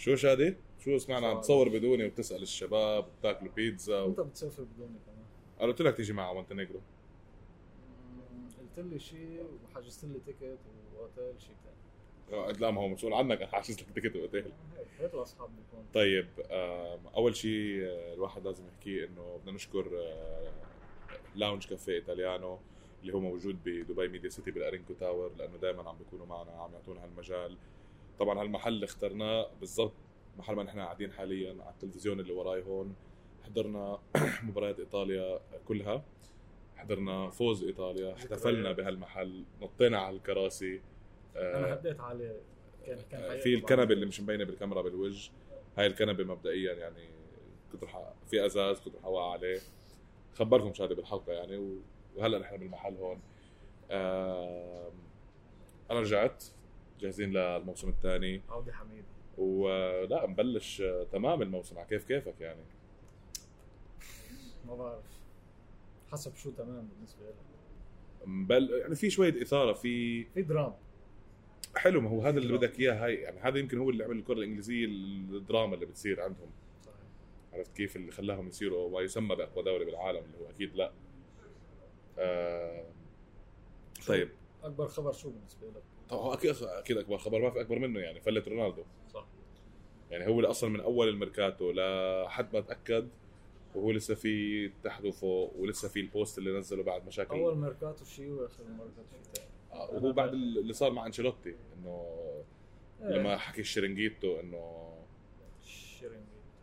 شو شادي؟ شو سمعنا عم تصور بدوني وبتسال الشباب وبتاكلوا بيتزا و... انت بتسافر بدوني كمان. أنا قلت لك تيجي معه مونتينيجرو مم، قلت لي شيء وحجزت لي ticket و hotel شيء ثاني آه، لا ما هو مسؤول عنك أنا حاجز لك ticket و hotel هيك هيك الاصحاب بيكون طيب أول شيء آه، الواحد لازم يحكيه إنه بدنا نشكر آه، lounge caffè italiano اللي هو موجود بدبي ميديا سيتي بالأرينكو tower لأنه دائما عم بيكونوا معنا عم يعطونا هالمجال. طبعا هالمحل اللي اخترناه بالضبط محل ما نحن قاعدين حاليا على التلفزيون اللي وراي هون. حضرنا مباريات إيطاليا كلها. حضرنا فوز إيطاليا. احتفلنا بهالمحل. نطينا على الكراسي. آه، أنا هديت عليه. كان كان حقيقة في. الكنبة اللي مش مبينة بالكاميرا بالوجه. هاي الكنبة مبدئيا يعني كنت رح في أزاز كنت رح أوقع عليه. خبركم شادي بالحلقة يعني وهلأ نحن بالمحل هون. أنا رجعت. جاهزين للموسم الثاني. عودة حميد. ولا نبلش آه، تمام الموسم. على كيف كيفك يعني؟ ما بعرف. حسب شو تمام بالنسبة لك. مبل يعني في شوية إثارة في في دراما. حلو ما هو هذا اللي بدك إياه هاي يعني هذا يمكن هو اللي عمل الكرة الإنجليزية الدراما اللي بتصير عندهم. صحيح. عرفت كيف اللي خلاهم يصيروا ما يسمى بأقوى دوري بالعالم اللي هو أكيد لا. آه طيب. أكبر خبر شو بالنسبة لك؟ طبعا أكيد أكيد أكبر خبر ما في أكبر منه يعني فلت رونالدو. صح. يعني هو اللي أصلا من أول الميركاتو لحد ما تأكد وهو لسه في تحت وفوق ولسه في ال post اللي نزله بعد مشاكل. أول ميركاتو شيء واخر ميركاتو شيء آه، وهو بعد اللي صار مع أنشيلوتي إنه لما حكي الشرنجيتو إنه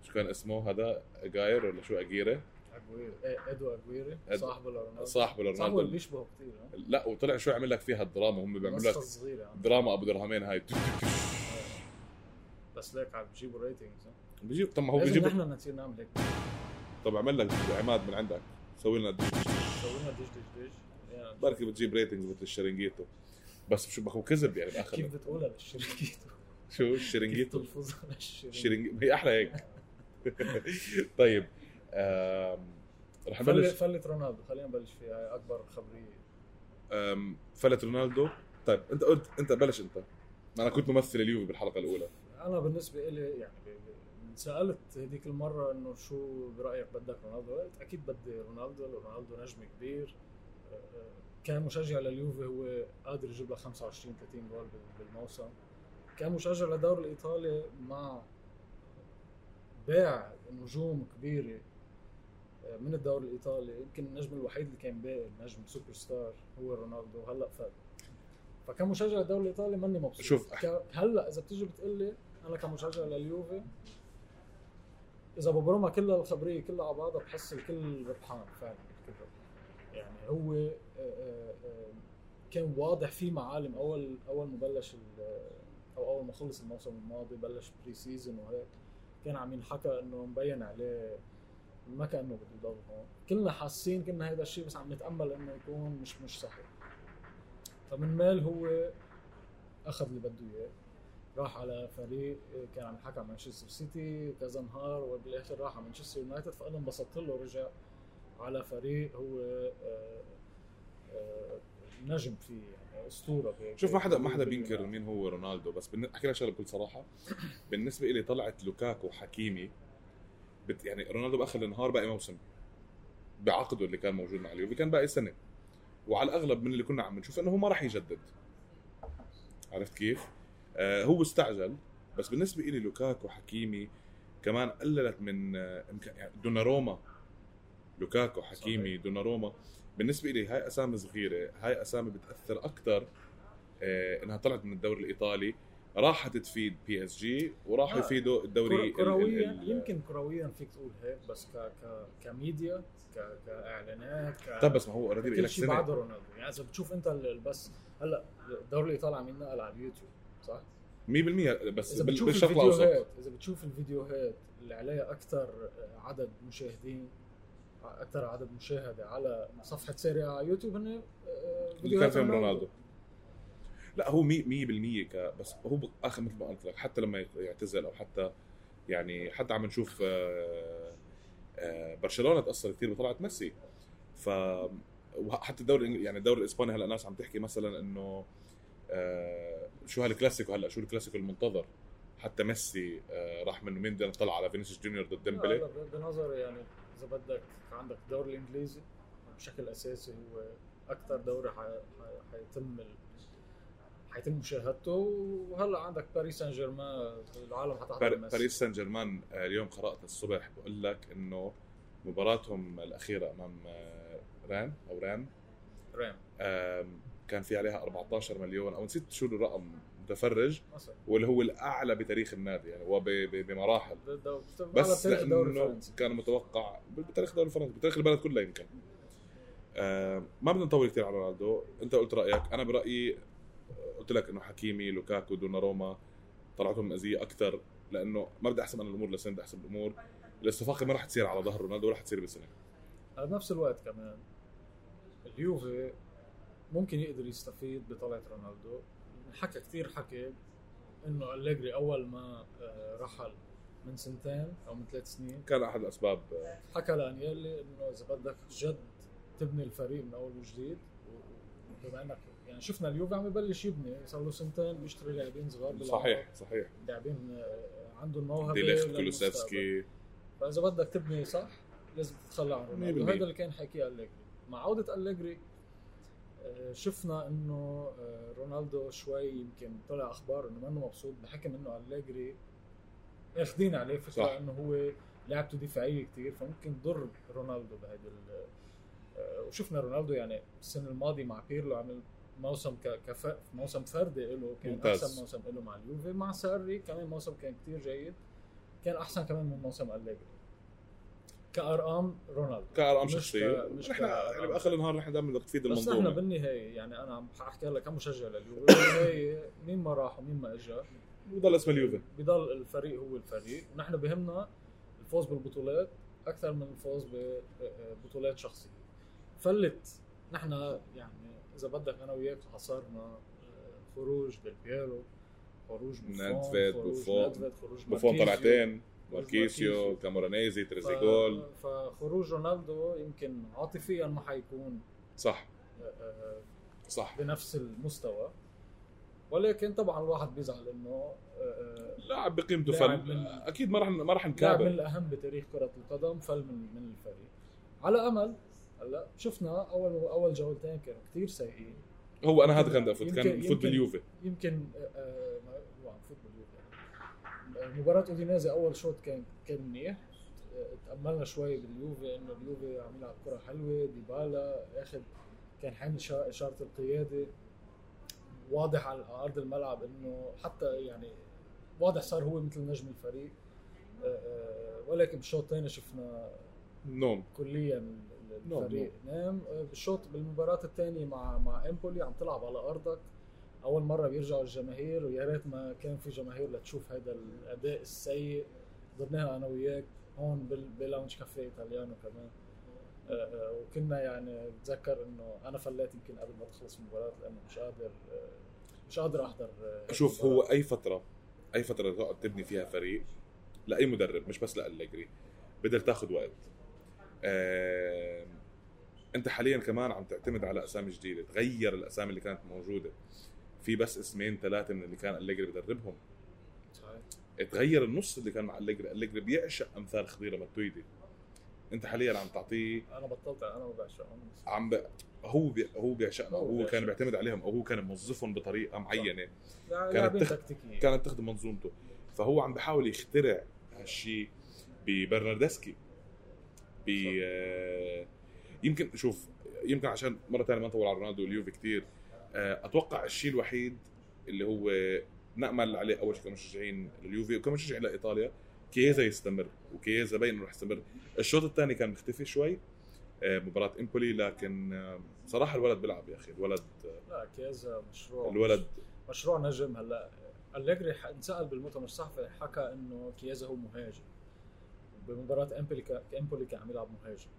شو كان اسمه؟ هذا جاير ولا شو؟ أجيره؟ أجويري. إيه، ادو أجويري إد- صاحبه لرونالدو صاحبه صاحبه اللي لرونالدو بيشبهه كثير لا وطلع شو عمل لك فيها الدراما هم بيعملوا لك. دراما أبو درهمين هاي. بس ليك عم بيجيبوا ratings بيجيب طب ما هو بيجيب نحن نصير نعمل هيك. طب اعمل لك عماد من عندك. سوي لنا سوي لنا دش دش دش. بركي بتجيب ratings مثل الشرنجيتو. بس شو هو كذب يعني بالاخر كيف بتقولها للشركيتو شو الشرنجيتو؟ تلفظها للشركيتو الشرنجيتو؟ هي أحلى هيك. طيب. رح فلت. نبلش. فلت رونالدو خلينا نبلش فيها أكبر خبرية. فلت رونالدو. طيب أنت قلت أنت بلش أنت. أنا كنت ممثل اليوفي بالحلقة الأولى. أنا بالنسبة لي يعني سألت هذيك المرة إنه شو برأيك بدك رونالدو؟ قلت أكيد بدي رونالدو رونالدو نجم كبير. كان مشجع لليوفي هو قادر يجيب له 25 30 جول بال- بالموسم. كان مشجع للدوري الإيطالي مع بيع نجوم كبيرة. من الدوري الإيطالي يمكن النجم الوحيد اللي كان باقي النجم سوبر ستار هو رونالدو هلأ فات فكان مشجع للدوري الإيطالي ماني مبسوط شوف. ك- هلأ إذا بتيجي بتقول لي أنا كمشجع لليوفي إذا ببرمها كلها الخبرية كلها على بعضها بحس الكل ربحان فعلا الكل ربحان. يعني هو آه، آه، آه، كان واضح في معالم أول أول ما بلش أو أول ما خلص الموسم الماضي بلش pre-season وهيك كان عم ينحكى إنه مبين عليه ما كأنه بده يضل هون. كلنا حاسين كنا هذا الشيء بس عم نتأمل إنه يكون مش مش صحيح. ف normal هو أخذ اللي بده إياه. راح على فريق كان عم يحكى عن مانشستر سيتي كذا نهار وبالآخر راح على مانشستر يونايتد فأنا انبسطت له رجع على فريق هو آه، آه، نجم فيه يعني أسطورة ب- شوف ما حدا ما حدا بينكر مين هو رونالدو بس أحكي لك شغلة بكل صراحة. بالنسبة لي طلعت لوكاكو حكيمي بت يعني رونالدو بأخر النهار باقي موسم بعقده اللي كان موجود مع اليوفي كان باقي سنة. وعلى الأغلب من اللي كنا عم نشوف إنه هو ما راح يجدد. عرفت كيف؟ آه هو استعجل بس بالنسبة لي لوكاكو حكيمي كمان قللت من آه يعني دوناروما. لوكاكو حكيمي صحيح. دوناروما. بالنسبة لي هاي أسامي صغيرة هاي أسامي بتأثر أكثر آه إنها طلعت من الدوري الإيطالي. راحت تفيد PSG وراحوا لا. يفيدوا الدوري كر- كرويا ال- ال- يمكن كرويا فيك تقول هيك بس ك ك كميديا ك كإعلانات ك طب بس ما هو already لك سنة بعد رونالدو يعني إذا بتشوف أنت بس هلأ الدوري الايطالي عم ينقل على اليوتيوب صح؟ 100% بس إذا بال- بتشوف بالشرق الأوسط الفيديوهات إذا بتشوف الفيديوهات اللي عليها أكثر عدد مشاهدين أكثر عدد مشاهدة على صفحة سيريا على يوتيوب هن آه، اللي كان فيهم رونالدو لا هو 100% ك بس هو باخر مثل ما قلت لك حتى لما يعتزل أو حتى يعني حتى عم نشوف آه، آه، برشلونة تأثر كثير بطلعه ميسي. ف وحتى الدوري يعني الدوري الإسباني هلأ ناس عم تحكي مثلا إنه آه، شو هالكلاسيكو هلأ شو الكلاسيكو المنتظر؟ حتى ميسي راح منه مين؟ بدنا نطلع على فينيسيوس جونيور ضد ديمبلي. بنظري يعني إذا بدك عندك الدوري الإنجليزي بشكل أساسي هو أكثر دوري حيتم حيتم مشاهدته وهلأ عندك باريس سان جيرمان العالم حتحضر. باريس سان جيرمان آه، اليوم قرأت الصبح بقول لك إنه مباراتهم الأخيرة أمام آه، ران أو ران. ريم آم، كان في عليها 14 مليون أو نسيت شو الرقم متفرج واللي هو الأعلى بتاريخ النادي يعني هو بمراحل. بس لأنه كان متوقع بتاريخ الدوري الفرنسي بتاريخ البلد كلها يمكن. آه ما بدنا نطول كثير على رونالدو. أنت قلت رأيك أنا برأيي قلت لك إنه حكيمي لوكاكو دونا طلعتهم مزيه أكثر لأنه ما بدي أحسب أنا الأمور لسه بدي أحسب الأمور. الاستفاقه ما راح تصير على ظهر رونالدو ولا راح تصير بسنه على بنفس الوقت كمان اليوفي ممكن يقدر يستفيد بطلعة رونالدو. حكى كثير حكي إنه أليجري أول ما آه، رحل من سنتين أو من ثلاث سنين. كان أحد الأسباب. حكى لانيلي إنه إذا بدك جد تبني الفريق من أول وجديد بما إنك يعني شفنا اليوفي عم يبلش يبني صار له سنتين بيشتري لاعبين صغار. صحيح صحيح لاعبين آه، عندهم موهبه ديليخت. كولوسيفسكي فإذا بدك تبني صح لازم تتخلى عن رونالدو 100%. هذا اللي كان حكيه أليجري مع عودة أليجري آه، شفنا إنه آه، رونالدو شوي يمكن طلع أخبار إنه منه مبسوط بحكم إنه أليجري أخذين عليه فكرة. إنه هو لعبته دفاعية كثير فممكن ضر رونالدو بهيدي وشفنا رونالدو يعني السنة الماضية مع بيرلو عمل موسم كف موسم فردي له كان ممتاز. احسن موسم له مع اليوفي. مع ساري كمان موسم كان كثير جيد. كان أحسن كمان من موسم أليجري. كأرقام رونالدو. كأرقام شخصية. مش نحن. يعني بآخر النهار نحن دائما بدك تفيد بس نحن المنظومه بالنهاية يعني أنا عم أحكي لك كمشجع لليوفي بالنهاية مين ما راح ومين ما اجى بضل اسم اليوفي. بضل الفريق هو الفريق. ونحن بهمنا الفوز بالبطولات أكثر من الفوز ببطولات شخصية. فلت. نحن يعني إذا بدك أنا وياك حصرنا آه، خروج ديل بيرو خروج خروج بوفون. خروج بوفون. طلعتين ماركيسيو. كامورانيزي ف- تريزيجول فخروج رونالدو يمكن عاطفيا ما حيكون صح آه، آه، صح بنفس المستوى ولكن طبعا الواحد بيزعل إنه لاعب بقيمته فل أكيد ما راح ما راح لاعب من أكبر الأهم بتاريخ كرة القدم فل من من الفريق على أمل هلا شفنا اول أول جولتين كانوا كثير سيئين. هو أنا هذا كان افوت كان فوت باليوفي. يمكن آه، آه، ما- هو عم فوت باليوفي. مباراة أودينيزي أول شوط كان كان منيح. آه، تأملنا شوي باليوفي إنه اليوفي عم يلعب كرة حلوة ديبالا اخذ كان حامل شا- إشارة القيادة. واضح على أرض الملعب إنه حتى يعني واضح صار هو مثل نجم الفريق. آه، آه، ولكن بالشوط الثاني شفنا نوم. كليا الفريق. نام بالشوط بالمباراة الثانية مع مع إمبولي عم تلعب على أرضك. أول مرة بيرجعوا الجماهير ويا ريت ما كان في جماهير لتشوف هذا الأداء السيء. حضرناها أنا وياك هون ب lounge كافيه إيطاليانو كمان. آه، آه، وكنا يعني بتذكر إنه أنا فليت يمكن قبل ما تخلص المباراة لأنه مش قادر آه، مش قادر أحضر آه، شوف هو. أي فترة أي فترة تقعد تبني فيها فريق لأي مدرب مش بس لأليجري بدك تاخذ وقت. انت حاليا كمان عم تعتمد على أسامي جديدة تغير الأسامي اللي كانت موجودة. في بس اسمين ثلاثة من اللي كان أليجري بدربهم. صحيح. تغير النص اللي كان مع أليجري أليجري بيعشق أمثال خضيرة ماتويدي انت حاليا عم تعطيه أنا بطلت أنا ما بعشقهم. عم ب... هو بي... هو بيعشقهم. هو هو. كان بيعتمد عليهم. أو هو كان موظفهم بطريقة معينة. لاعبين تخ- كانت تخدم منظومته. فهو عم بحاول يخترع هالشيء ببرناردسكي ب يمكن شوف يمكن عشان مرة ثانية ما نطول على رونالدو واليوفي كثير أتوقع الشيء الوحيد اللي هو نأمل عليه أول شيء كمشجعين لليوفي وكمشجعين لإيطاليا كييزا يستمر وكييزا باين إنه رح يستمر. الشوط الثاني كان مختفي شوي آه، مباراة إمبولي لكن آه، صراحة الولد بيلعب يا أخي الولد لا كيزا مشروع. الولد مشروع نجم هلأ. أليجري انسأل بالمؤتمر الصحفي حكى إنه كيازا هو مهاجم. بمباراة إمبولي إمبولي كان عم يلعب مهاجم.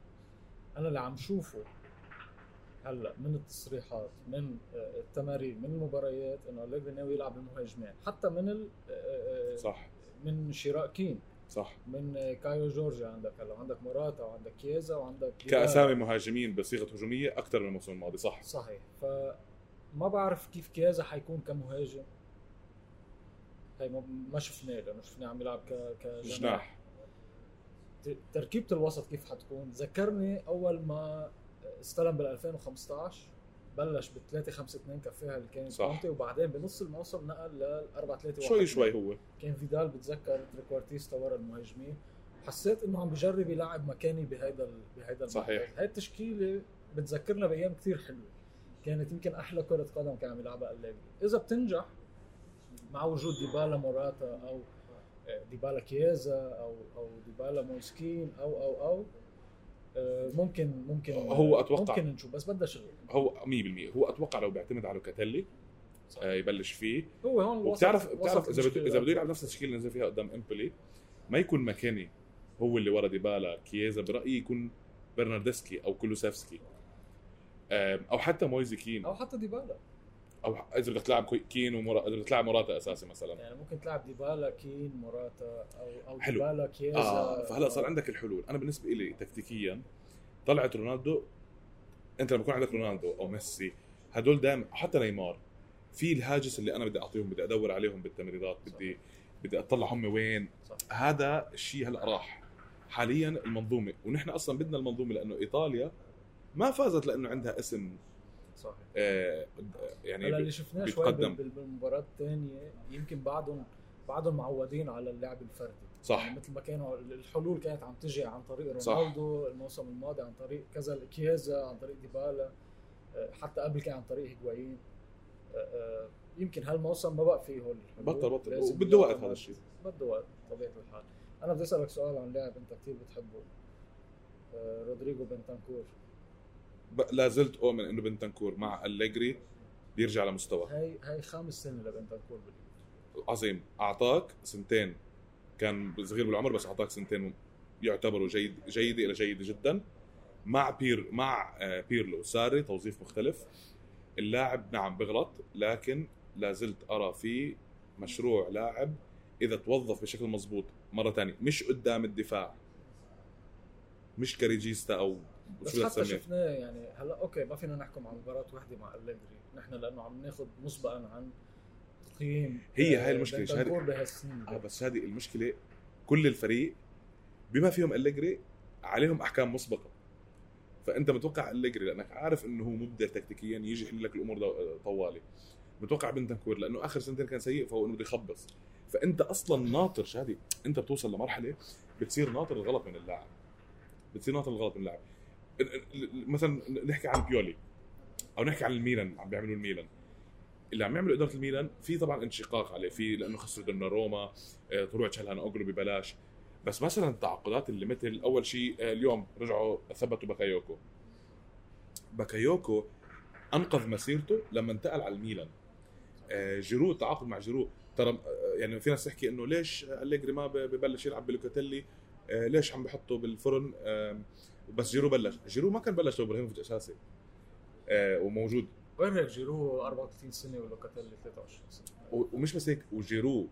أنا اللي عم شوفه هلأ من التصريحات من آه، التمارين من المباريات إنه أليجري ناوي يلعب المهاجمين حتى من ال آه، آه، صح. من شراء كين. صح. من كايو جورجي عندك هلأ عندك موراتا وعندك كيازا وعندك كأسامي مهاجمين بصيغة هجومية أكثر من الموسم الماضي صح. صحيح. فما بعرف كيف كيازا حيكون كمهاجم. هي ما- شفناه لأنه شفناه عم يلعب ك كجناح تركيبة الوسط كيف حتكون ذكرني أول ما استلم بال 2015 بلش ب 3 5 2 كفاها اللي كانت صح. كونتي وبعدين بنص الموسم نقل لل 4 3 1 شوي شوي هو كان فيدال بتذكر trequartista ورا المهاجمين حسيت إنه عم بجرب يلعب مكيني بهيدا بهيدا. صحيح. هاي التشكيلة بتذكرنا بأيام كثير حلوة كانت يمكن أحلى كرة قدم كان عم يلعبها أليجري إذا بتنجح مع وجود ديبالا موراتا أو ديبالا كيازا أو أو ديبالا مويس كين أو أو أو آه، ممكن ممكن هو أتوقع- ممكن نشوف بس بدها شغل. هو 100% هو أتوقع لو بيعتمد على لوكاتيلي آه، يبلش فيه. هو هون وبتعرف بتعرف إذا بده. إذا بده يلعب نفس التشكيله اللي نزل فيها قدام إمبولي ما يكون مكيني هو اللي ورا ديبالا كييزا برأيي يكون برناردسكي أو كولوسيفسكي. آم، أو حتى مويزي كين أو حتى ديبالا. أو إذا بدك تلعب كين ومرا إذا بدك تلعب موراتا أساسي مثلا. يعني ممكن تلعب ديبالا كين موراتا أو أو حلو. ديبالا كيازا آه فهلا صار عندك الحلول. أنا بالنسبة لي تكتيكيا طلعت رونالدو. أنت لما يكون عندك رونالدو أو ميسي هدول دائما حتى نيمار في الهاجس اللي أنا بدي أعطيهم بدي أدور عليهم بالتمريرات بدي بدي أطلع هم وين. صح. هذا الشيء هلأ راح. حاليا المنظومة ونحن أصلا بدنا المنظومة لأنه إيطاليا ما فازت لأنه عندها اسم صحيح. آه يعني اللي شفناه شوي بالمباراة الثانية يمكن بعدهم بعدهم معودين على اللعب الفردي. صح. يعني مثل ما كانوا الحلول كانت عم تجي عن طريق. رونالدو الموسم الماضي عن طريق كذا كيازا عن طريق ديبالا آه، حتى قبل كان عن طريق هيغوايين آه، آه، يمكن هالموسم ما بقى فيه هول الحلول. بطل بطل. وبده وقت هذا الشيء. بده وقت طبيعة الحال. أنا بدي أسألك سؤال عن لاعب أنت كثير بتحبه. رودريجو بنتانكور. لا زلت اؤمن إنه بنتنكور مع أليجري بيرجع لمستوى هاي هاي خامس سنة لبنتانكور بال league عظيم. أعطاك سنتين. كان صغير بالعمر بس أعطاك سنتين يعتبروا جيد جيدة إلى جيدة جدا. مع بير مع آه، بيرلو ساري توظيف مختلف. اللاعب نعم بغلط لكن لا زلت أرى فيه مشروع لاعب إذا توظف بشكل مضبوط مرة ثانية مش قدام الدفاع. مش ك regista أو بس حتى شفناه يعني هلا okay ما فينا نحكم على مباراه واحدة مع أليجري نحن لأنه عم ناخذ مسبقا عن تقييم هي آه، هاي بنتانكور بهالسنين. آه بس هذه المشكلة كل الفريق بما فيهم أليجري عليهم أحكام مسبقة. فأنت متوقع أليجري لأنك عارف إنه هو مبدع تكتيكيا يجي يحل لك الأمور دو- طوالي. متوقع بنتنكور لأنه آخر سنتين كان سيء فهو إنه بده يخبص. فأنت أصلا ناطر شادي أنت بتوصل لمرحلة بتصير ناطر الغلط من اللاعب. بتصير ناطر الغلط من اللاعب. ال- ال- مثلا نحكي عن بيولي أو نحكي عن الميلان عم بيعملوا الميلان. اللي عم يعملوا إدارة الميلان في طبعا انشقاق عليه في لأنه خسروا دوناروما آه، طلوع تشالهان اوجلو ببلاش. بس مثلا التعاقدات اللي مثل أول شيء آه، اليوم رجعوا ثبتوا باكايوكو. باكايوكو أنقذ مسيرته لما انتقل على الميلان. آه، جيرو التعاقد مع جيرو. ترى يعني في ناس تحكي إنه ليش أليجري ما ببلش يلعب بلوكاتيلي؟ ليش عم بحطه بالفرن؟ بس جيرو بلش. جيرو ما كان بلش لو ابراهيموفيتش أساسي. آه، وموجود. وين هيك جيرو؟ 34 سنة ولوكاتيلي 23 سنة. ومش بس هيك وجيرو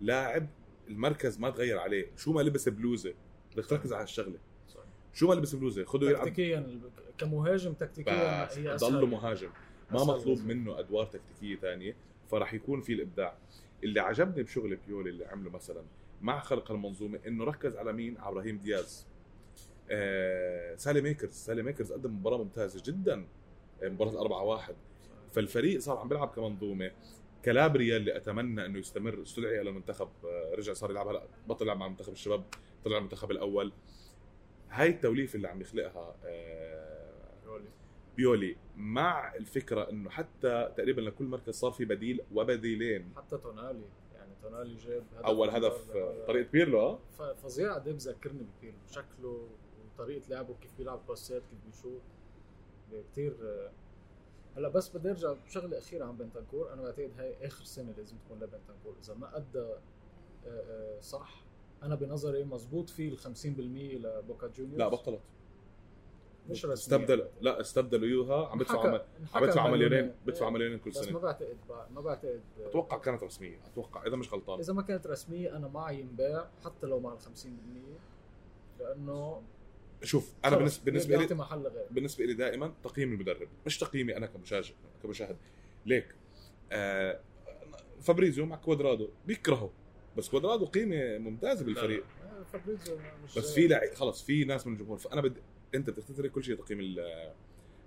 لاعب المركز ما تغير عليه. شو ما لبس بلوزة. بدك تركز على الشغله صحيح. شو ما لبس بلوزة. خذه يلعب. تكتيكيا كمهاجم تكتيكيا هي ضله. مهاجم. ما مطلوب. منه أدوار تكتيكية ثانية فراح يكون في الإبداع. اللي عجبني بشغل بيولي اللي عمله مثلا مع خلق المنظومة إنه ركز على مين؟ على إبراهيم دياز. ساليماكرز. ساليماكرز قدم مباراة ممتازة جدا آه، مباراة 4 1 فالفريق صار عم بيلعب كمنظومة. كلابريا اللي أتمنى إنه يستمر استدعي إلى المنتخب آه، رجع صار يلعب هلأ بطل يلعب مع منتخب الشباب طلع المنتخب الأول. هاي التوليفة اللي عم يخلقها آه، بيولي. مع الفكرة إنه حتى تقريبا لكل مركز صار في بديل وبديلين. حتى تونالي يعني تونالي جاب هدف أول هدف. آه، طريقة بيرلو آه؟ فظيع. قد إيه بذكرني ببيرلو. شكله وطريقه لعبه كيف بيلعب باسات كيف بيشوط. كثير هلأ بس بدي أرجع بشغلة أخيرة عن بنتنكور أنا بعتقد هاي آخر سنة لازم تكون لبنتنكور إذا ما أدى آه، آه، صح أنا بنظري مزبوط فيه ال 50% لبوكا جونيورز. لا بطلت. مش رسمي استبدل لا استبدلوا إيوها. عم بدفعوا عم بدفعوا مليونين بدفعوا مليونين كل بس ما سنه بعتقد ما بعتقد أتوقع كانت رسمية. أتوقع إذا مش غلطان. إذا ما كانت رسمية أنا معي ينباع حتى لو مع ال 50% لأنه شوف أنا بالنسبة بالنسبة لي محل غير. بالنسبة لي دائما تقييم المدرب مش تقييمي أنا كمشاهد كمشاهد. ليك آه فابريزيو مع كوادرادو بيكرهوا بس كوادرادو قيمة ممتازة بالفريق. آه، فابريزيو مش بس في لعيب خلص في ناس من الجمهور فأنا بدي أنت تترك كل شيء تقييم ال-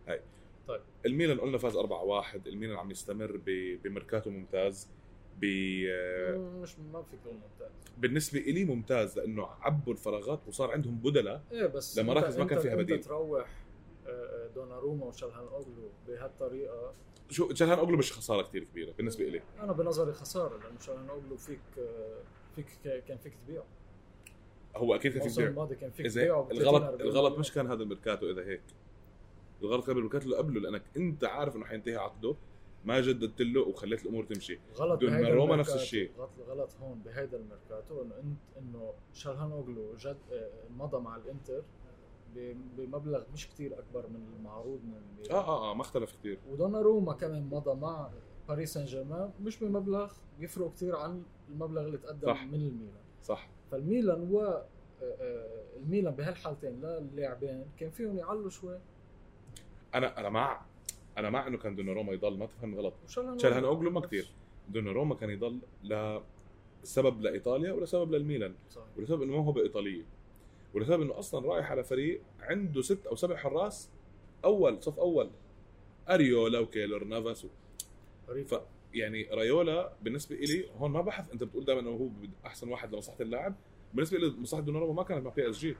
هاي. طيب. الميلان قلنا فاز 4-1 الميلان عم يستمر ب- بميركاتو ممتاز. ب مش ما كون ممتاز. بالنسبة إلي ممتاز لأنه عبوا الفراغات وصار عندهم بدلاء إيه بس لمراكز ما كان فيها بديل. تروح آه، آه، دوناروما وشالهان اوغلو بهالطريقة. شو شالهان اوغلو مش خسارة كثير كبيرة بالنسبة إلي. أنا بنظري خسارة لأنه شالهان اوغلو فيك آه، فيك كان فيك تبيعه. هو أكيد كان في الموسم بيع الماضي كان فيك تبيعه ب 30 الغلط 40. الغلط. مش كان هذا الميركاتو إذا هيك. الغلط كان بالميركاتو اللي قبله لأنك أنت عارف إنه حينتهي عقده. ما جددت له وخليت الأمور تمشي. غلط دوناروما نفس الشيء. غلط هون بهيدا الميركاتو إنه انت إنه شالهان اوغلو جد آه، مضى مع الإنتر بمبلغ مش كتير أكبر من المعروض من آه آه آه ما اختلف كثير ودوناروما كمان مضى مع باريس سان جيرمان مش بمبلغ يفرق كتير عن المبلغ اللي تقدم صح. من الميلان. صح. فالميلان و آه، آه، الميلان بهالحالتين للاعبين كان فيهم يعلوا شوي. أنا أنا مع أنا مع إنه كان دوناروما يضل ما تفهم غلط. وشالهان شالهان اوغلو ما كثير دوناروما كان يضل لسبب لايطاليا ولسبب للميلان صحيح. ولسبب إنه موهبه ايطاليه ولسبب إنه أصلا رايح على فريق عنده ست أو سبع حراس أول صف أول. أريولا وكيلر نافاس ف يعني رايولا بالنسبة لي هون ما بحث أنت بتقول دائما إنه هو أحسن واحد لمصلحة اللاعب. بالنسبة لي مصلحة دوناروما ما كانت مع بي إس جي.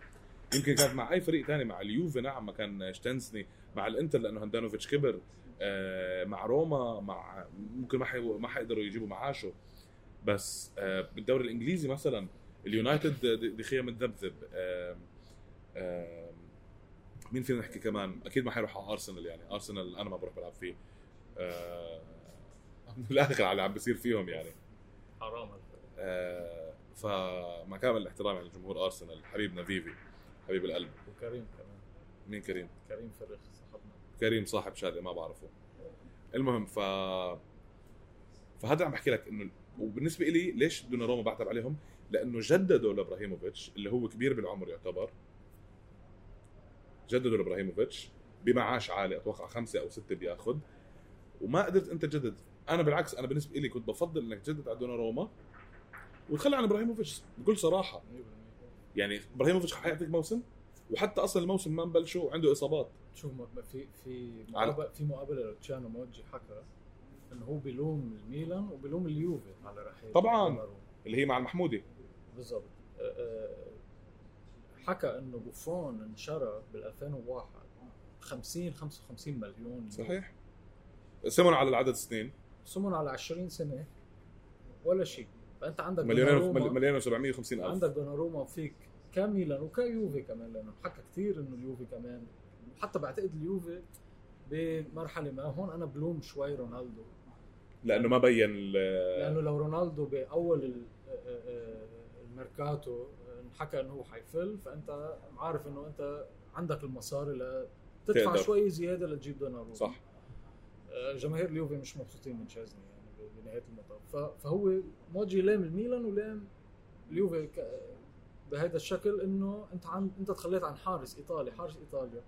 يمكن كانت مع أي فريق ثاني مع اليوفي نعم ما كان تشيزني مع الإنتر لأنه هاندانوفيتش كبر آه، مع روما مع ممكن ما حي... ما حيقدروا يجيبوا معاشه. بس آه، بالدوري الإنجليزي مثلا اليونايتد دخيا متذبذب مين فينا نحكي كمان؟ أكيد ما حيروح على أرسنال يعني أرسنال أنا ما بروح بلعب فيه. آه، من الآخر على اللي عم بيصير فيهم يعني. حرام. آه، فمع كامل الاحترام يعني لجمهور أرسنال حبيبنا فيفي. حبيب القلب. وكريم كمان. مين كريم؟ كريم فرخ صاحبنا. كريم صاحب شهاده ما بعرفه. المهم ف فهذا عم بحكي لك انه وبالنسبة لي ليش دوناروما بعتب عليهم؟ لأنه جددوا لإبراهيموفيتش اللي هو كبير بالعمر يعتبر. جددوا لإبراهيموفيتش بمعاش عالي أتوقع خمسة أو ستة بياخذ وما قدرت أنت تجدد. أنا بالعكس أنا بالنسبة لي كنت بفضل إنك تجدد على دوناروما وتخلى عن إبراهيموفيتش بكل صراحة. 100% يعني إبراهيموفيتش حيعطيك موسم وحتى أصلا الموسم ما مبلشه وعنده إصابات. شوف م- في في مقابله في مقابلة لتشانو موجي حكى إنه هو بيلوم الميلان وبيلوم اليوفي على رحيل طبعاً. دوناروما. اللي هي مع المحمودي. بالضبط. أه، أه، حكى إنه بوفون انشرى بال 2001 50 55 مليون. صحيح. سمن على العدد سنين. سمن على 20 سنة ولا شيء. فانت عندك مليونين مليون و750 ألف. عندك دوناروما وفيك كميلان وكيوفي كمان لأنه حكى كثير إنه اليوفي كمان. حتى بعتقد اليوفي بمرحلة ما هون أنا بلوم شوي رونالدو. لأنه ما بين لأنه لو رونالدو بأول ال- آه، آه، الميركاتو انحكى إنه هو حيفل فأنت عارف إنه أنت عندك المصاري لتدفع تقدر. شوي زيادة لتجيب دوناروما. صح. آه، جماهير اليوفي مش مبسوطين من تشيزني بنهايه المطاف. فهو موجي لام الميلان ولام اليوفي بهذا الشكل إنه أنت عن أنت تخليت عن حارس إيطالي حارس إيطاليا.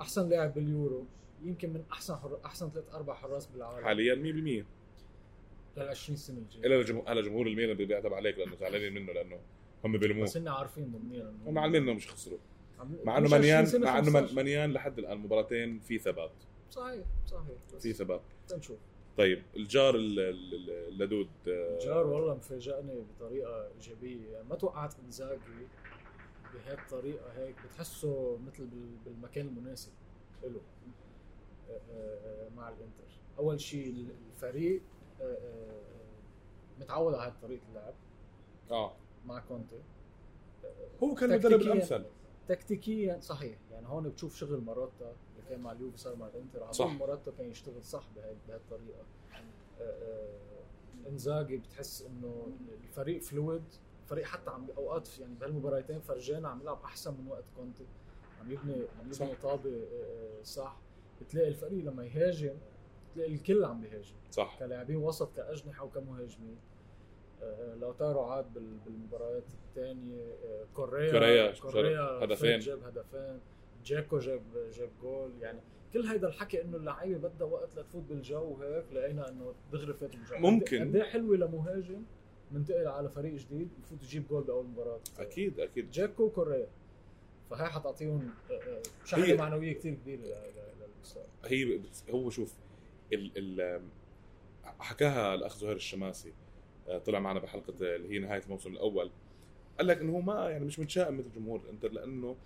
أحسن لاعب باليورو يمكن من أحسن حر... أحسن ثلاث أربع حراس بالعالم. حاليا 100% لل 20 سنة الجاية. الا الجمهور هلا جمهور الميلان بيعتب عليك لأنه زعلانين منه لأنه هم بيلموه. بس هن عارفين ضمنيا هم عالمين انه مش خسروا. مع إنه مش 20 مليان مع إنه 15. مليان لحد الآن مباراتين في ثبات. صحيح صحيح في ثبات. تنشوف طيب الجار ال- ال- ال- اللدود آه، جار والله مفاجئني بطريقة إيجابية. يعني ما توقعت إنزاجي بهيك الطريقة هيك بتحسه مثل بال- بالمكان المناسب له آه، آه، مع الإنتر. أول شيء الفريق متعود على هاي طريقة اللعب. آه. مع كونتي. هو كان المدرب الأمثل. تكتيكيا صحيح. يعني هون بتشوف شغل ماروتا. كان مع اليوفي صار مع الانتر. على ماروتا كان يشتغل صح بهالطريقة. آه، آه، إنزاجي بتحس إنه الفريق fluid الفريق حتى عم أوقات يعني بهالمباراتين فرجانا عم يلعب أحسن من وقت كونتي. عم يبني عم. يبني طابة آه، صح. بتلاقي الفريق لما يهاجم بتلاقي الكل عم بيهاجم. صح. كلاعبين وسط كأجنحة وكمهاجمين. لوتارو عاد بال- بالمباريات الثانية. كوريا كوريا كوريا هدفين. جاب هدفين. جاكو جاب جاب جول. يعني كل هيدا الحكي إنه اللعيبة بدها وقت لتفوت بالجو وهيك لقينا إنه دغري فات بالجو ممكن. قد حلوة لمهاجم منتقل على فريق جديد يفوت يجيب جول بأول مباراة. أكيد أكيد. جاكو وكوريا فهي حتعطيهم آه، آه، شحنة معنوية كثير كبيرة للمستقبل هي هو شوف ال ال حكاها الأخ زهير الشماسي آه، طلع معنا بحلقة اللي هي نهاية الموسم الأول. قال لك إنه هو ما يعني مش متشائم مثل جمهور الإنتر لأنه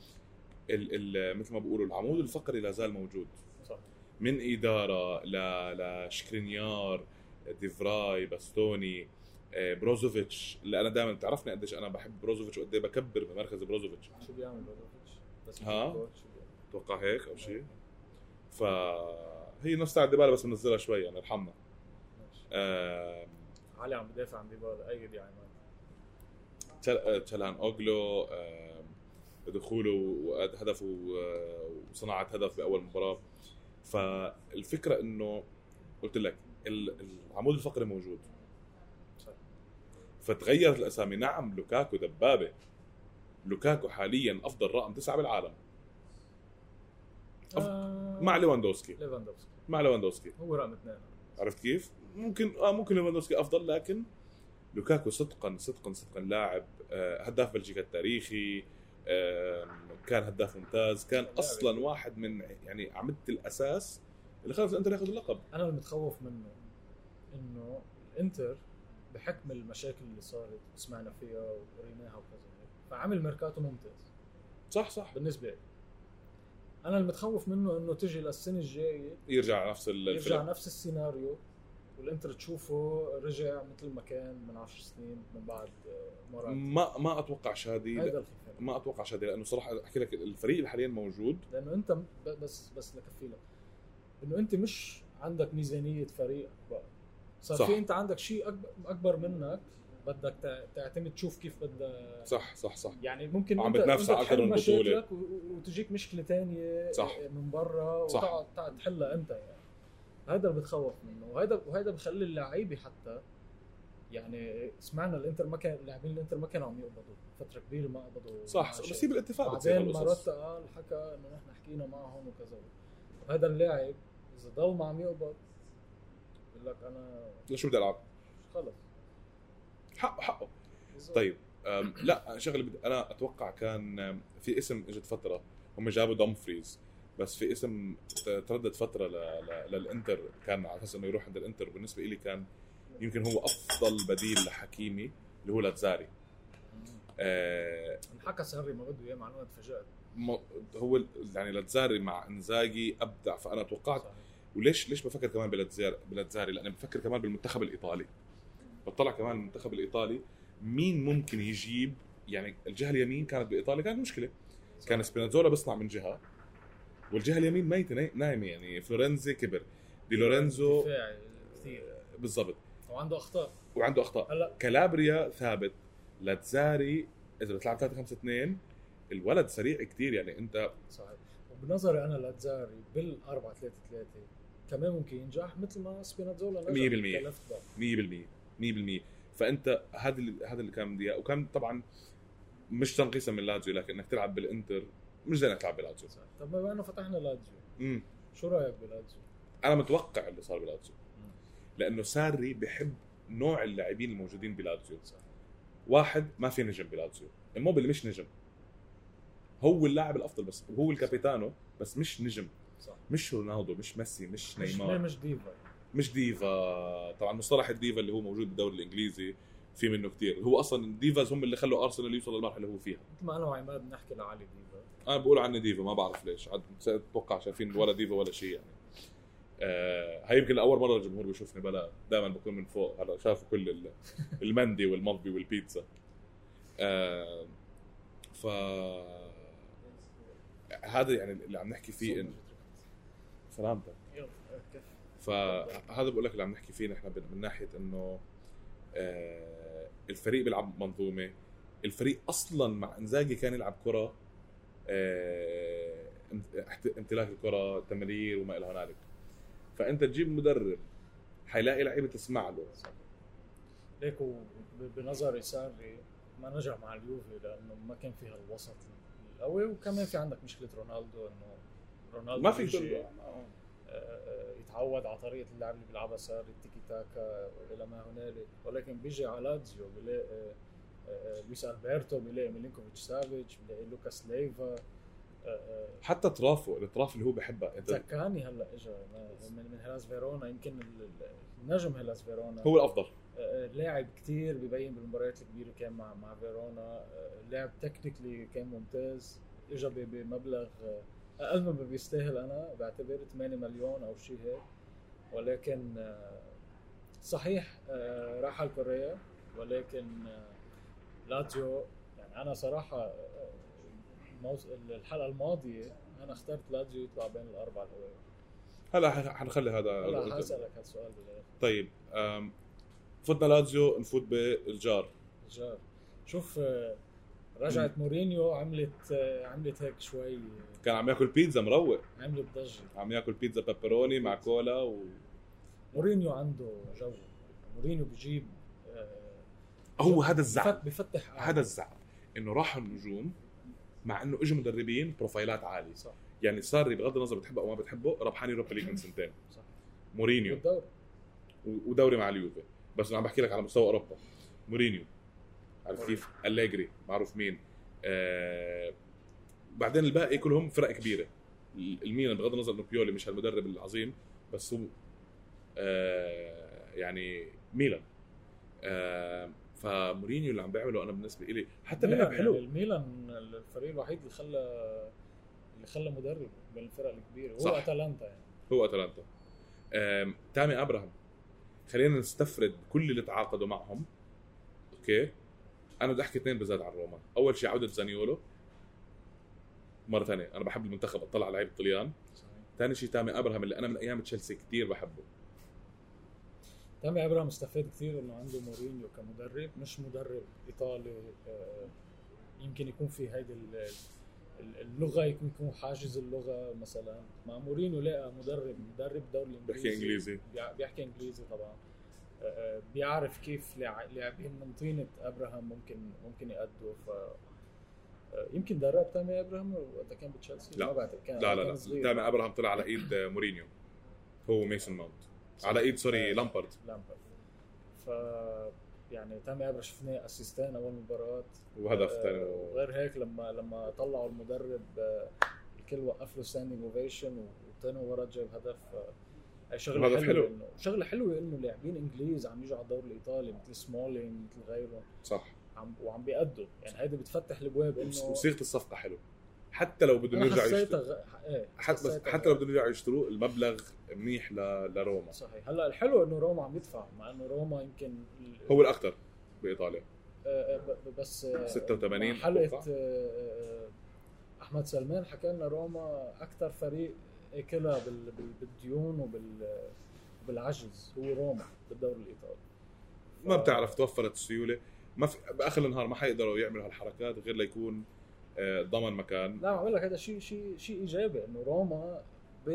ال ال مثل ما بيقولوا العمود الفقري لا زال موجود. صح. من إدارة ل لشكرينيار ديفراي باستوني آه، بروزوفيتش. اللي أنا دائما بتعرفني قديش أنا بحب بروزوفيتش وقد إيه بكبر بمركز بروزوفيتش. شو بيعمل بروزوفيتش بس ها؟ بيعمل؟ أتوقع هيك أو شيء؟ فهي نفس تاع ديبالا بس منزلها شوي يعني ارحمنا. آه، علي عم بدافع عن ديبالا ايد يا عماد تل- آه، أوغلو آه، دخوله وهدفه آه، وصناعة هدف بأول مباراة. فالفكرة إنه قلت لك ال- العمود الفقري موجود. فتغيرت الأسامي. نعم لوكاكو دبابة. لوكاكو حاليا أفضل رقم تسعة بالعالم. أف- آه، مع ليفاندوسكي ليفاندوفسكي مع ليفاندوسكي هو رقم اثنين. عرفت كيف؟ ممكن آه ممكن ليفاندوسكي أفضل لكن لوكاكو صدقا صدقا صدقا لاعب آه، هداف بلجيكا التاريخي كان هداف ممتاز كان أصلا واحد من يعني اعمده الأساس اللي خلص الانتر ياخذ اللقب. أنا المتخوف منه إنه الانتر بحكم المشاكل اللي صارت سمعنا فيها وقريناها وكذا فعمل ميركاتو ممتاز. صح صح. بالنسبة لي. أنا المتخوف منه إنه تجي للسنة الجاية يرجع نفس يرجع نفس السيناريو. والانتر تشوفه رجع مثل ما كان من 10 سنين من بعد آه، مرات. ما ما أتوقع شادي ما أتوقع شادي لأنه صراحة أحكي لك الفريق اللي حاليا موجود. لأنه أنت بس بس لكفي لك. إنه أنت مش عندك ميزانية فريق بقى. صار صح. في أنت عندك شيء أكبر منك بدك تع- تعتمد تشوف كيف بدك صح صح صح. يعني ممكن أنت بتنافس على تحل من و- وتجيك مشكلة تانية صح. من برا. وتقعد تقعد تحلها أنت يعني. هذا اللي بتخوف منه وهذا وهذا بخلي اللعيبه حتى يعني سمعنا الانتر ما كان لاعبين الانتر ما كانوا عم يقبضوا فترة كبيرة ما قبضوا صح. بس هي بالاتفاق بعدين. ماروتا قال حكى إنه نحن حكينا معهم وكذا هذا اللاعب إذا ضل ما عم يقبض بقول لك أنا شو بدي ألعب؟ خلص حقه حقه. طيب لا شغلة أنا أتوقع كان في اسم إجت فترة هم جابوا دومفريز بس في اسم تردد فترة ل... ل... للإنتر كان على أساس إنه يروح عند الإنتر. بالنسبة لي كان يمكن هو أفضل بديل لحكيمي اللي هو لاتزاري. آه انحكى سهري ما بده إياه معلومه تفاجات م- هو يعني لاتزاري مع إنزاجي أبدع فأنا توقعت. صحيح. وليش ليش بفكر كمان بلاتزاري بلاتزاري؟ لأني بفكر كمان بالمنتخب الإيطالي. بطلع كمان المنتخب الإيطالي. مين ممكن يجيب؟ يعني الجهة اليمين كانت بإيطاليا كانت مشكلة. كان سبينازولا بيصنع من جهة. والجهة اليمين ميته ناي- نايمه يعني. فلورنزي كبر. دي لورينزو كثير بالضبط. وعنده أخطاء. وعنده أخطاء. هلا. كالابريا ثابت. لاتزاري إذا بتلعب 3 5 2 الولد سريع كتير يعني. أنت صحيح. وبنظري أنا لاتزاري بال 4 3 3 كمان ممكن ينجح مثل ما سبيناتزولا نجح. 100%. ك left back. 100% 100% فأنت هذا هذا اللي كان بدي إياه. وكان طبعا مش تنقيصا من لاتزيو لكن إنك تلعب بالإنتر مش زي انك تلعب بلاتزيو. صحيح. طب بما إنه فتحنا لاتزيو امم شو رأيك بلاتزيو؟ أنا متوقع اللي صار بلاتزيو. لأنه ساري بحب نوع اللاعبين الموجودين بلاتزيو. صح. واحد ما في نجم بلاتزيو. إيموبيلي مش نجم. هو اللاعب الأفضل بس وهو ال capitano بس مش نجم. صح. مش رونالدو مش ميسي مش مش نيمار. مش ديفا. مش ديفا. طبعا مصطلح الديفا اللي هو موجود بالدوري الإنجليزي. في منه كثير هو أصلا ال divas هم اللي خلوا أرسنال يوصل للمرحلة اللي هو فيها. ما أنا وعماد بنحكي لعلي ديفا. أنا بقول عنه ديفا ما بعرف ليش. عاد أتوقع شايفين ولا ديفا ولا شيء يعني. آه هاي يمكن لأول مرة الجمهور بيشوفني بلا دائما بكون من فوق. هلا شافوا كل ال- المندي والمضبي والبيتزا. آه ف هذا يعني اللي عم نحكي فيه إن سلامتك. فهذا بقول لك اللي عم نحكي فيه نحن من ناحية إنه الفريق بيلعب منظومة. الفريق أصلا مع إنزاجي كان يلعب كرة آه، امت- امتلاك الكرة تمرير وما إلى هنالك. فأنت تجيب مدرب حيلاقي لعيبة تسمع له. ليك بنظري ساري ما نجح مع اليوفي لأنه ما كان فيها الوسط قوي وكمان في عندك مشكلة رونالدو إنه رونالدو ما في آه، يتعود على طريقة اللعب اللي بيلعبها صار التيكي تاكا إلى ما هنالك. ولكن بيجي على لاتزيو بيلاقي آه، آه، لويس ألبرتو بيلاقي ميلينكوفيتش سافيتش بيلاقي لوكاس ليفا. حتى اطرافه الاطراف اللي هو بحبها. انت هلأ اجى من من هيلاس فيرونا يمكن النجم هيلاس فيرونا. هو الأفضل. لاعب كتير ببين بالمباريات الكبيرة كان مع مع فيرونا. لاعب technically كان ممتاز. اجى بمبلغ أقل مما بيستاهل أنا بعتبر 8 مليون أو شيء هيك. ولكن آه، صحيح آه، راح على كوريا ولكن آه، لاتزيو يعني أنا صراحة الحلقة الماضية أنا اخترت لاتزيو يطلع بين الأربعة الاوائل هلا حنخلي هذا هلا حاسالك هالسؤال بالآخر. طيب أم، فتنا لازيو نفوت بالجار. جار شوف رجعت مورينيو عملت عملت هيك شوي. كان عم ياكل بيتزا مروق. عملت ضجة. عم ياكل بيتزا بيبروني مع كولا و... مورينيو عنده جو. مورينيو بيجيب آه، هو هذا الزعل. بفت- بفتح هذا الزعل. إنه راحوا النجوم مع إنه إجوا مدربين بروفايلات عالية. صح. يعني صار بغض النظر بتحبه أو ما بتحبه ربحان Europa League من سنتين. صح. مورينيو. ودوري مع اليوفي. بس أنا عم بحكي لك على مستوى أوروبا. مورينيو. عارف كيف أليجري معروف مين. آه بعدين الباقي كلهم فرق كبيرة. ال- الميلان بغض النظر إنه بيولي مش هالمدرب العظيم بس هو آه يعني ميلان. آه فمورينيو اللي عم بيعمله أنا بالنسبة لي حتى لعب حلو. يعني الميلان الفريق الوحيد اللي خلى اللي خلى مدرب بين الفرق الكبيرة صح. هو أتلانتا يعني. هو أتلانتا. آم، تامي أبراهام. خلينا نستفرد كل اللي تعاقدوا معهم. أوكي؟ أنا بدي أحكي اثنين بزاد عن روما أول شيء عودة زانيولو. مرة ثانية أنا بحب المنتخب اطلع على لعيبة الطليان ثاني شيء تامي أبراهام اللي أنا من أيام تشيلسي كثير بحبه. تامي أبراهام استفاد كثير إنه عنده مورينيو كمدرب مش مدرب إيطالي آه، يمكن يكون في هيدي ال- ال- اللغة يكون يكون حاجز اللغة مثلا. مع مورينيو لقى مدرب مدرب دوري الانجليزي بحكي إنجليزي. بيحكي إنجليزي طبعا. بيعرف كيف لاع- لاعبين من طينه أبراهام ممكن ممكن يأدوا. ف آه، يمكن درب تامي إبراهام؟ وقتها كان بتشيلسي؟ لا. ما بعتقد كان لا لا لا. تامي أبراهام طلع على إيد مورينيو. هو ميسون ماونت. على إيد sorry آه، لامبارد. لامبرد ف يعني تامي أبراهام شفناه اسيستان أول مباراة. وهدف آه، ثاني وغير هيك لما لما طلعوا المدرب آه، الكل وقف له standing ovation وثاني مباراه جاب هدف. آه، شغله حلوة حلو. انه شغله حلوة انه لاعبين انجليز عم يجوا على الدوري الايطالي مثل سمولينج مثل غيرهم صح عم وعم بيأدوا يعني هيدا بتفتح الابواب انه وصيغه الصفقه حلو حتى لو بدهم يرجعوا يشتروا غ... إيه حتى بس حتى لو بدهم يرجعوا يشتروه المبلغ منيح ل... لروما صحيح هلا الحلو انه روما عم يدفع مع انه روما يمكن ال- هو الاكثر بايطاليا آه، آه، بس آه، 86 مع حلقه. آه، آه، احمد سلمان حكى لنا روما أكثر فريق اكلها بال- بال- بالديون وبال بالعجز. هو روما بالدوري الإيطالي. ما بتعرف توفرت السيولة. ما في بآخر النهار ما حيقدروا يعملوا هالحركات غير ليكون آه، ضمن مكان. لا عم لك هذا شيء شيء شيء إيجابي إنه روما ب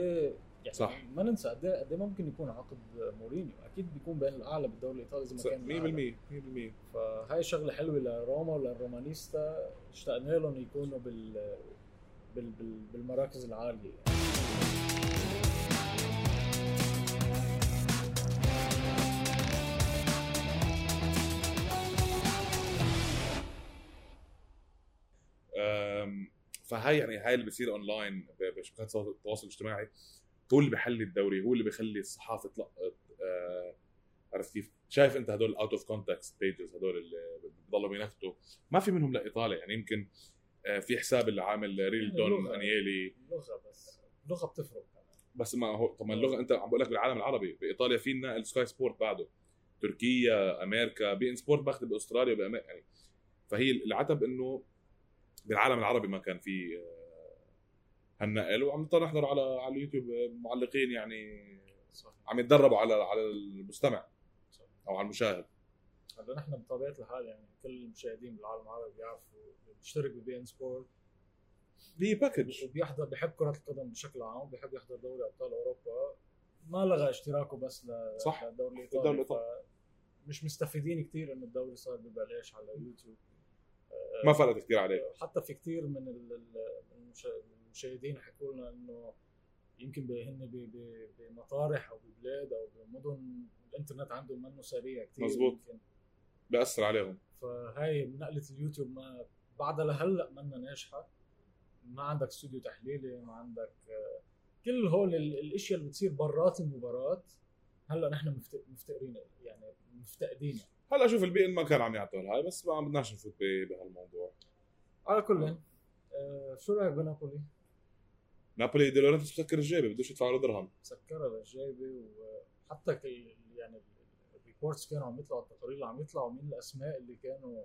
يعني صح. ما ننسى قد إيه قد إيه ممكن يكون عقد مورينيو. أكيد بيكون بين الأعلى بالدوري الإيطالي إذا ما كان الأعلى. 100% 100% فهاي شغلة حلوة لروما ولل romanista. اشتقنا لهم يكونوا بال بال بال بالمراكز العالية. أم، فهاي يعني هاي اللي بصير اونلاين بشبكات التواصل الاجتماعي. هو اللي بيحلي الدوري هو اللي بيخلي الصحافة تلقط آه، عرفت كيف؟ شايف أنت هدول out of context pages هدول اللي بضلوا بينكتوا. ما في منهم لايطاليا يعني يمكن آه، في حساب اللي عامل ريل دون. أنيلي. اللغة بس. اللغة بتفرق. بس ما هو طب ما اللغة أنت عم بقول لك بالعالم العربي بإيطاليا في لنا السكاي سبورت بعده. تركيا أمريكا بي إن سبورت باخذ بأستراليا وبامريكا يعني فهي العتب إنه بالعالم العربي ما كان في آه، هالنقل. وعم نضطر نحضر على على اليوتيوب آه، معلقين يعني صح. عم يتدربوا على على المستمع صح أو على المشاهد. هلا نحن بطبيعة الحال يعني كل المشاهدين بالعالم العربي بيعرفوا بيشترك ببي إن سبورت. هي package وبيحضر بيحب كرة القدم بشكل عام بيحب يحضر دوري أبطال أوروبا. ما لغى اشتراكه بس ل- صح. للدوري الإيطالي. مش مستفيدين كثير انه الدوري صار ببلاش على يوتيوب. آه، ما فرقت كثير عليه. حتى في كثير من ال- ال- المشا- المشاهدين حكوا لنا إنه يمكن هن بمطارح أو ببلاد أو بمدن الإنترنت عندهم منه سريع كثير مزبوط. بأثر عليهم. فهاي نقلة اليوتيوب ما بعدها لهلأ منا ناجحة. ما عندك استوديو تحليلي ما عندك آه، كل هول ال- الاشياء اللي بتصير برات المباراة هلأ نحن مفت- مفتقرين يعني مفتقدينها هلأ شوف البي إن ما كان عم يعطوا هاي بس ما بدناش نفوت بهالموضوع. على كل آه. شو رأيك بنابولي؟ نابولي دي لورنتس مسكر الجيبه بدوش يدفع له درهم. مسكرة للجايبه وحتى يعني ال reports كانوا عم يطلعوا التقارير اللي عم يطلعوا مين الأسماء اللي كانوا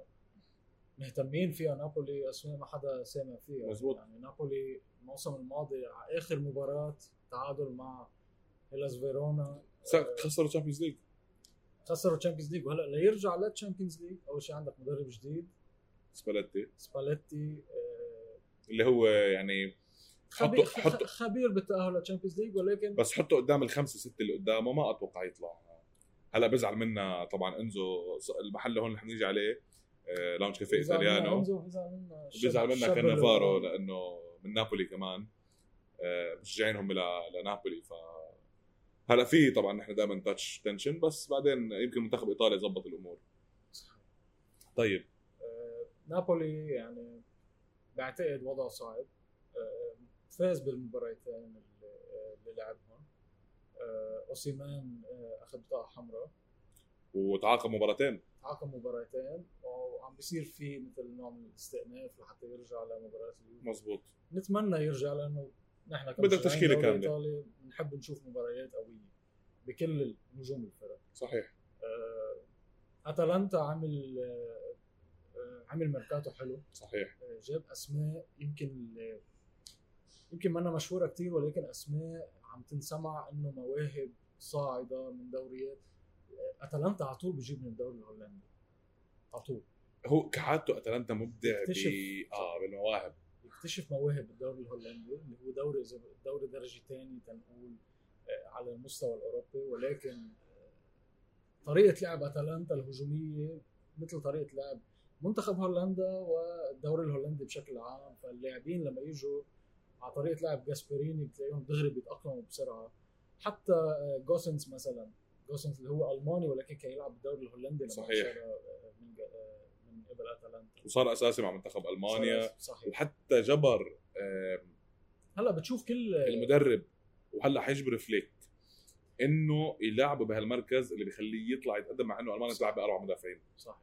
مهتمين فيها. نابولي أسماء ما حدا سامع فيها. مزبوط. يعني نابولي الموسم الماضي على آخر مباراة تعادل مع هيلاس فيرونا خسروا تشامبيونز ليج خسروا تشامبيونز ليج وهلأ ليرجع لل Champions League أول شيء عندك مدرب جديد. سباليتي. سباليتي آه، اللي هو يعني خبير حطوا خبير بالتأهل لل Champions League ولكن بس حطه قدام الخمسة ستة اللي قدامه ما أتوقع يطلع. هلأ بزعل منا طبعا إنزو المحل هون رح نيجي عليه. آه، لاونج كافيه ايطاليانو بيزعل منا كانافارو اللي- لأنه من نابولي كمان. آه، مشجعينهم ل- لنابولي ف هلا في طبعا نحن دائما touch tension بس بعدين يمكن منتخب إيطاليا زبط الأمور. طيب. آه، نابولي يعني بعتقد وضعه صعب. آه، فاز بالمباراتين اللي آه، لعبهم. آه، أوسيمان آه، أخذ بطاقة حمراء. وتعاقب مباراتين. تعاقب مباراتين وعم بيصير في مثل نوع من الاستئناف لحتى يرجع لمباراة اليوم مزبوط. نتمنى يرجع لأنه نحن بدك كاملة. إيطالي بنحب نشوف مباريات قوية بكل نجوم الفرق. صحيح. آه، أتلانتا عامل آه، عامل ميركاتو حلو. صحيح. آه، جاب أسماء يمكن يمكن منا مشهورة كتير ولكن أسماء عم تنسمع إنه مواهب صاعدة من دوريات. أتلانتا على طول بيجيب من الدوري الهولندي. على طول. هو كعادته أتلانتا مبدع ب. آه بالمواهب. يكتشف مواهب بالدوري الهولندي اللي هو دوري دوري درجه ثاني تنقول آه، على المستوى الأوروبي. ولكن آه، طريقة لعب أتلانتا الهجومية مثل طريقة لعب منتخب هولندا والدوري الهولندي بشكل عام. فاللاعبين لما يجوا على طريقة لعب جاسبريني بتلاقيهم دغري بيتأقلموا بسرعة. حتى آه، جوسنس مثلا جوسنس اللي هو ألماني ولكن كان يلعب بالدوري الهولندي صحيح. آه، من آه، من قبل أتلانتا وصار أساسي مع منتخب ألمانيا صحيح وحتى جبر هلا بتشوف كل المدرب وهلا حيجبر فليك إنه يلعبه بهالمركز اللي بيخليه يطلع يتقدم مع إنه ألمانيا بتلعب باربع مدافعين صحيح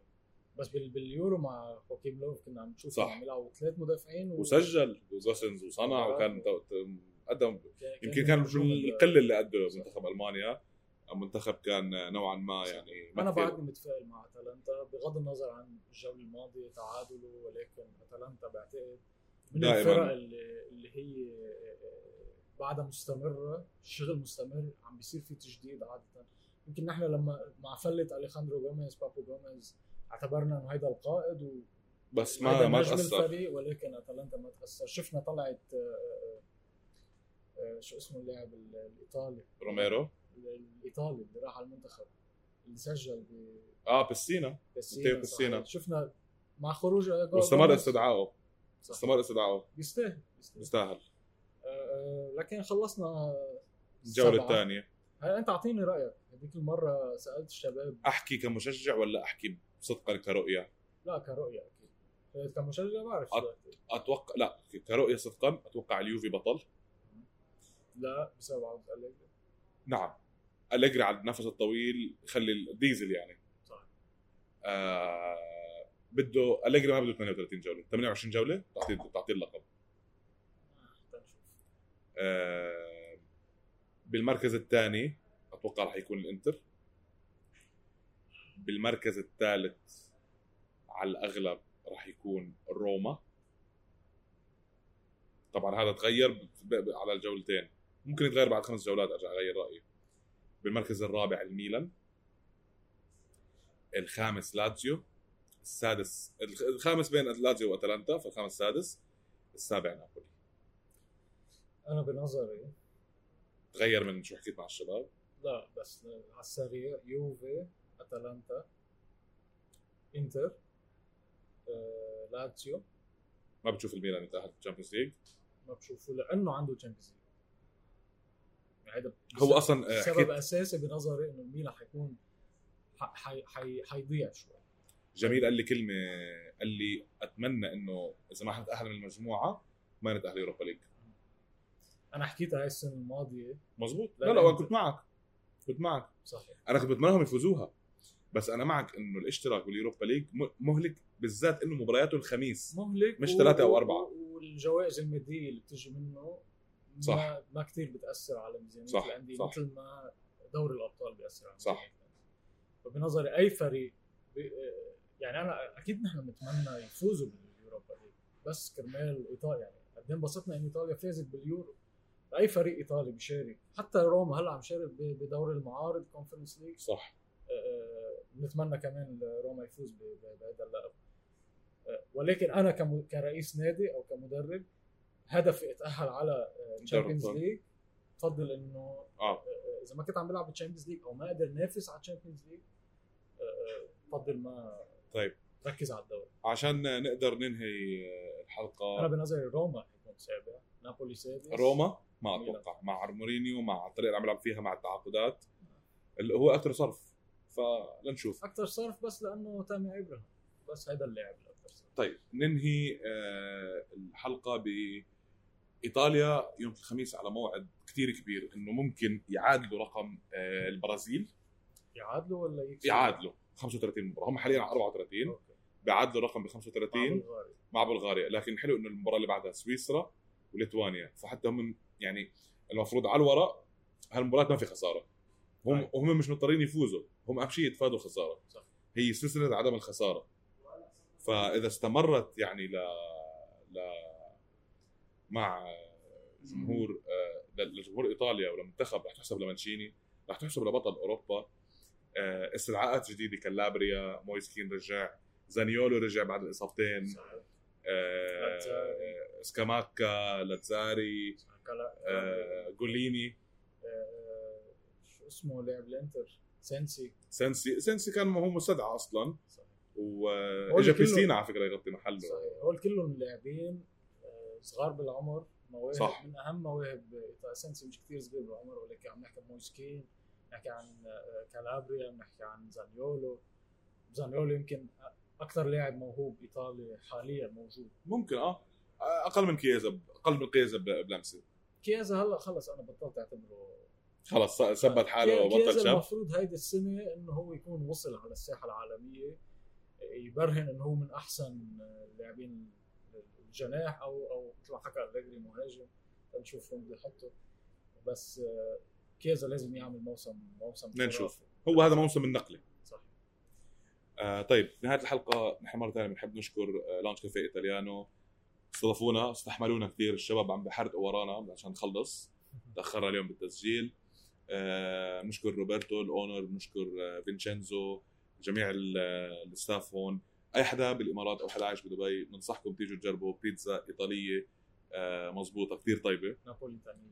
بس بال- باليورو مع خوكيم لوف كنا عم نشوف صح. عم يلعبوا ثلاث مدافعين و... وسجل وجوسنز وصنع وكان قدم يمكن كان القله اللي صح. منتخب ألمانيا منتخب كان نوعا ما يعني ما أنا بعدني متفائل مع أتلانتا بغض النظر عن الجوله الماضيه تعادله ولكن أتلانتا بعتقد من دائماً. الفرق اللي, اللي هي بعدها مستمرة الشغل مستمر عم بيصير في تجديد عادة. يمكن نحن لما مع فلة أليخاندرو جوميز بابو جوميز اعتبرنا إنه هيدا القائد و بس ما ما تأثر. ولكن أتلانتا ما تأثر. شفنا طلعت آه، آه، آه، شو اسمه اللاعب ال- الإيطالي؟ روميرو. الإيطالي اللي راح على المنتخب اللي سجل ب آه بسينا بسينا ماتيو بسينا. صحيح. شفنا مع خروج واستمر. استدعائه. استمر استدعائه بيستاهل. بيستاهل آه، آه، لكن خلصنا الجولة. الثانية هلا أنت أعطيني رأيك هذيك المرة سألت الشباب أحكي كمشجع ولا أحكي صدقا كرؤية لا كرؤية أكيد آه، كمشجع بعرف دلوقتي. أتوقع لا كرؤية صدقا أتوقع اليوفي بطل لا بسبب أليجري نعم أليجري على النفس الطويل يخلي الديزل يعني. صح. آه بده أليجري ما بده 38 جولة. 28 جولة تعطيه تعطيه اللقب. آه، تنشوف آه بالمركز الثاني أتوقع راح يكون الإنتر. بالمركز الثالث على الأغلب راح يكون روما. طبعا هذا تغير على الجولتين. ممكن يتغير بعد خمس جولات أرجع أغير رأيي. بالمركز الرابع الميلان. الخامس لاتسيو السادس الخ- الخامس بين لاتسيو وأتلانتا فالخامس السادس. السابع نابولي. أنا بنظري تغير من شو حكيت مع الشباب؟ لا بس على السريع يوفي أتلانتا إنتر آه، لاتسيو ما بتشوف الميلان يتأهل ال Champions League؟ ما بشوفه لأنه عنده Champions League هذا هو أصلا آه، سبب اساسي بنظري إنه الميلان حيكون حيضيع شوي. جميل قال لي كلمة قال لي أتمنى إنه إذا ما حنتاهل من المجموعة ما نتاهل Europa League. أنا حكيتها هاي السنة الماضية. مزبوط لا، لا لا، كنت معك كنت معك. صحيح. أنا كنت بتمناهم يفوزوها بس أنا معك إنه الاشتراك بال Europa League مهلك بالذات إنه مبارياته الخميس مهلك مش و- أو و- أربعة. والجوائز المادية اللي بتجي منه صح. ما, ما كثير بتأثر على ميزانيه صح، الانديه صح. مثل ما دوري الأبطال بيأثر على صح. فبنظري أي فريق بي- يعني أنا أكيد نحن بنتمنى يفوزوا بال Europa League بس كرمال إيطاليا يعني قد إيه انبسطنا إن إيطاليا فازت باليورو أي فريق إيطالي بيشارك حتى روما هلا عم شارك بدوري المعارض Conference League صح آه، نتمنى كمان روما يفوز بهذا اللقب آه، ولكن أنا كرئيس نادي أو كمدرب هدفي اتاهل على Champions. League بفضل إنه آه. آه، إذا ما كنت عم بلعب بال Champions League أو ما قدر نافس على ال Champions League آه، آه، بفضل ما طيب. ركز على الدوري. عشان نقدر ننهي الحلقة. أنا بنظري روما حيكون سابع نابولي سادس روما؟ ما. أتوقع. مع مورينيو مع الطريقة اللي عم يلعب فيها مع التعاقدات. اللي هو أكثر صرف. فلنشوف. أكثر صرف بس لأنه تامي إبراهيم. بس هذا اللاعب الاكثر صرف طيب. ننهي آه، الحلقة بايطاليا يوم الخميس على موعد كثير كبير إنه ممكن يعادلوا رقم آه، البرازيل. يعادلوا ولا يكسبوا؟ يعادلوا. 35 مباراة. هم حاليا على 34 أوكي. بيعادلوا الرقم ب مع 35 بلغاريا. مع بلغاريا. لكن حلو إنه المباراة اللي بعدها سويسرا وليتوانيا. فحتى هم يعني المفروض على الورق هالمباراة ما في خسارة. هم أي. هم مش مضطرين يفوزوا. هم أهم شيء يتفادوا خساره صح. هي سلسله عدم الخسارة. فإذا استمرت يعني ل ل مع جمهور آه، لجمهور إيطاليا ولمنتخب رح تحسب لمانشيني رح تحسب لبطل أوروبا. آه، استدعاءات جديدة كالابريا مويسكين رجع زانيولو رجع بعد الإصابتين. صحيح. آه،. سكاماكا لاتزاري جوليني شو اسمه لاعب الإنتر؟ سينسي. سنسي سنسي كان هو مستدعى أصلا. صحيح. واجا بيسينا على فكرة يغطي محله. صحيح. هول كلهم لاعبين صغار بالعمر مواهب صح. من أهم مواهب. سينسي مش كثير صغير بالعمر ولكن عم نحكي عن مويسكين نحكي عن آه، كالابريا نحكي عن زانيولو. زانيولو يمكن أكثر لاعب موهوب إيطالي حاليا موجود. ممكن آه. أقل من كيزا أقل من كيزا ب- بلمسه كيازا هلأ خلص أنا بطلت أعتبره. خلص ثبت حاله وبطل كيازا شاب. المفروض هيدي السنة إنه هو يكون وصل على الساحة العالمية يبرهن إنه هو من أحسن اللاعبين الجناح أو أو مثل ما حكى أليجري مهاجم نشوف وين بده يحطه بس آه، كيزا لازم يعمل موسم موسم نشوف. هو هذا موسم النقلة. صح. آه طيب بنهايه الحلقة نحن مرة ثانية بنحب نشكر آه لاونج كافيه ايطاليانو استضافونا استحملونا كثير الشباب عم بحرقوا ورانا عشان نخلص. تأخرنا اليوم بالتسجيل. آه بنشكر روبرتو ال owner بنشكر آه فينشينزو جميع آه، ال staff هون. أي حدا بالإمارات أو حدا عايش بدبي بنصحكم تيجوا تجربوا بيتزا إيطالية آه مزبوطه كثير طيبة. نابوليتاني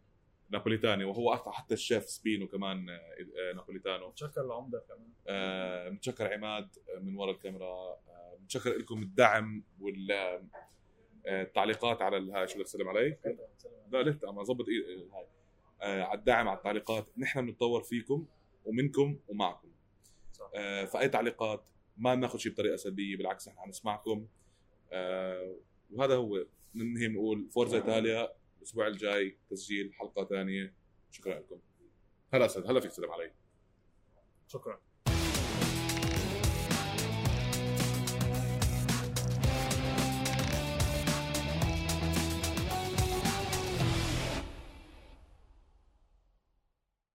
نابوليتاني وهو حتى الشيف سبينو كمان آه، آه، napoletano. بتشكر العمده كمان. بنتشكر عماد من ورا الكاميرا. بنتشكر لكم الدعم وال التعليقات على الهاي شو بدك تسلم علي؟ لا لسه عم أظبط هاي. على الدعم على التعليقات نحن بنتطور فيكم ومنكم ومعكم. صح. فأي تعليقات ما بناخذ شيء بطريقة سلبية بالعكس نحن حنسمعكم. آه، وهذا هو ننهي بنقول فورزا إيطاليا الأسبوع الجاي تسجيل حلقة ثانية. شكرا لكم. هلا اسد هلا فيك تسلم علي شكرا.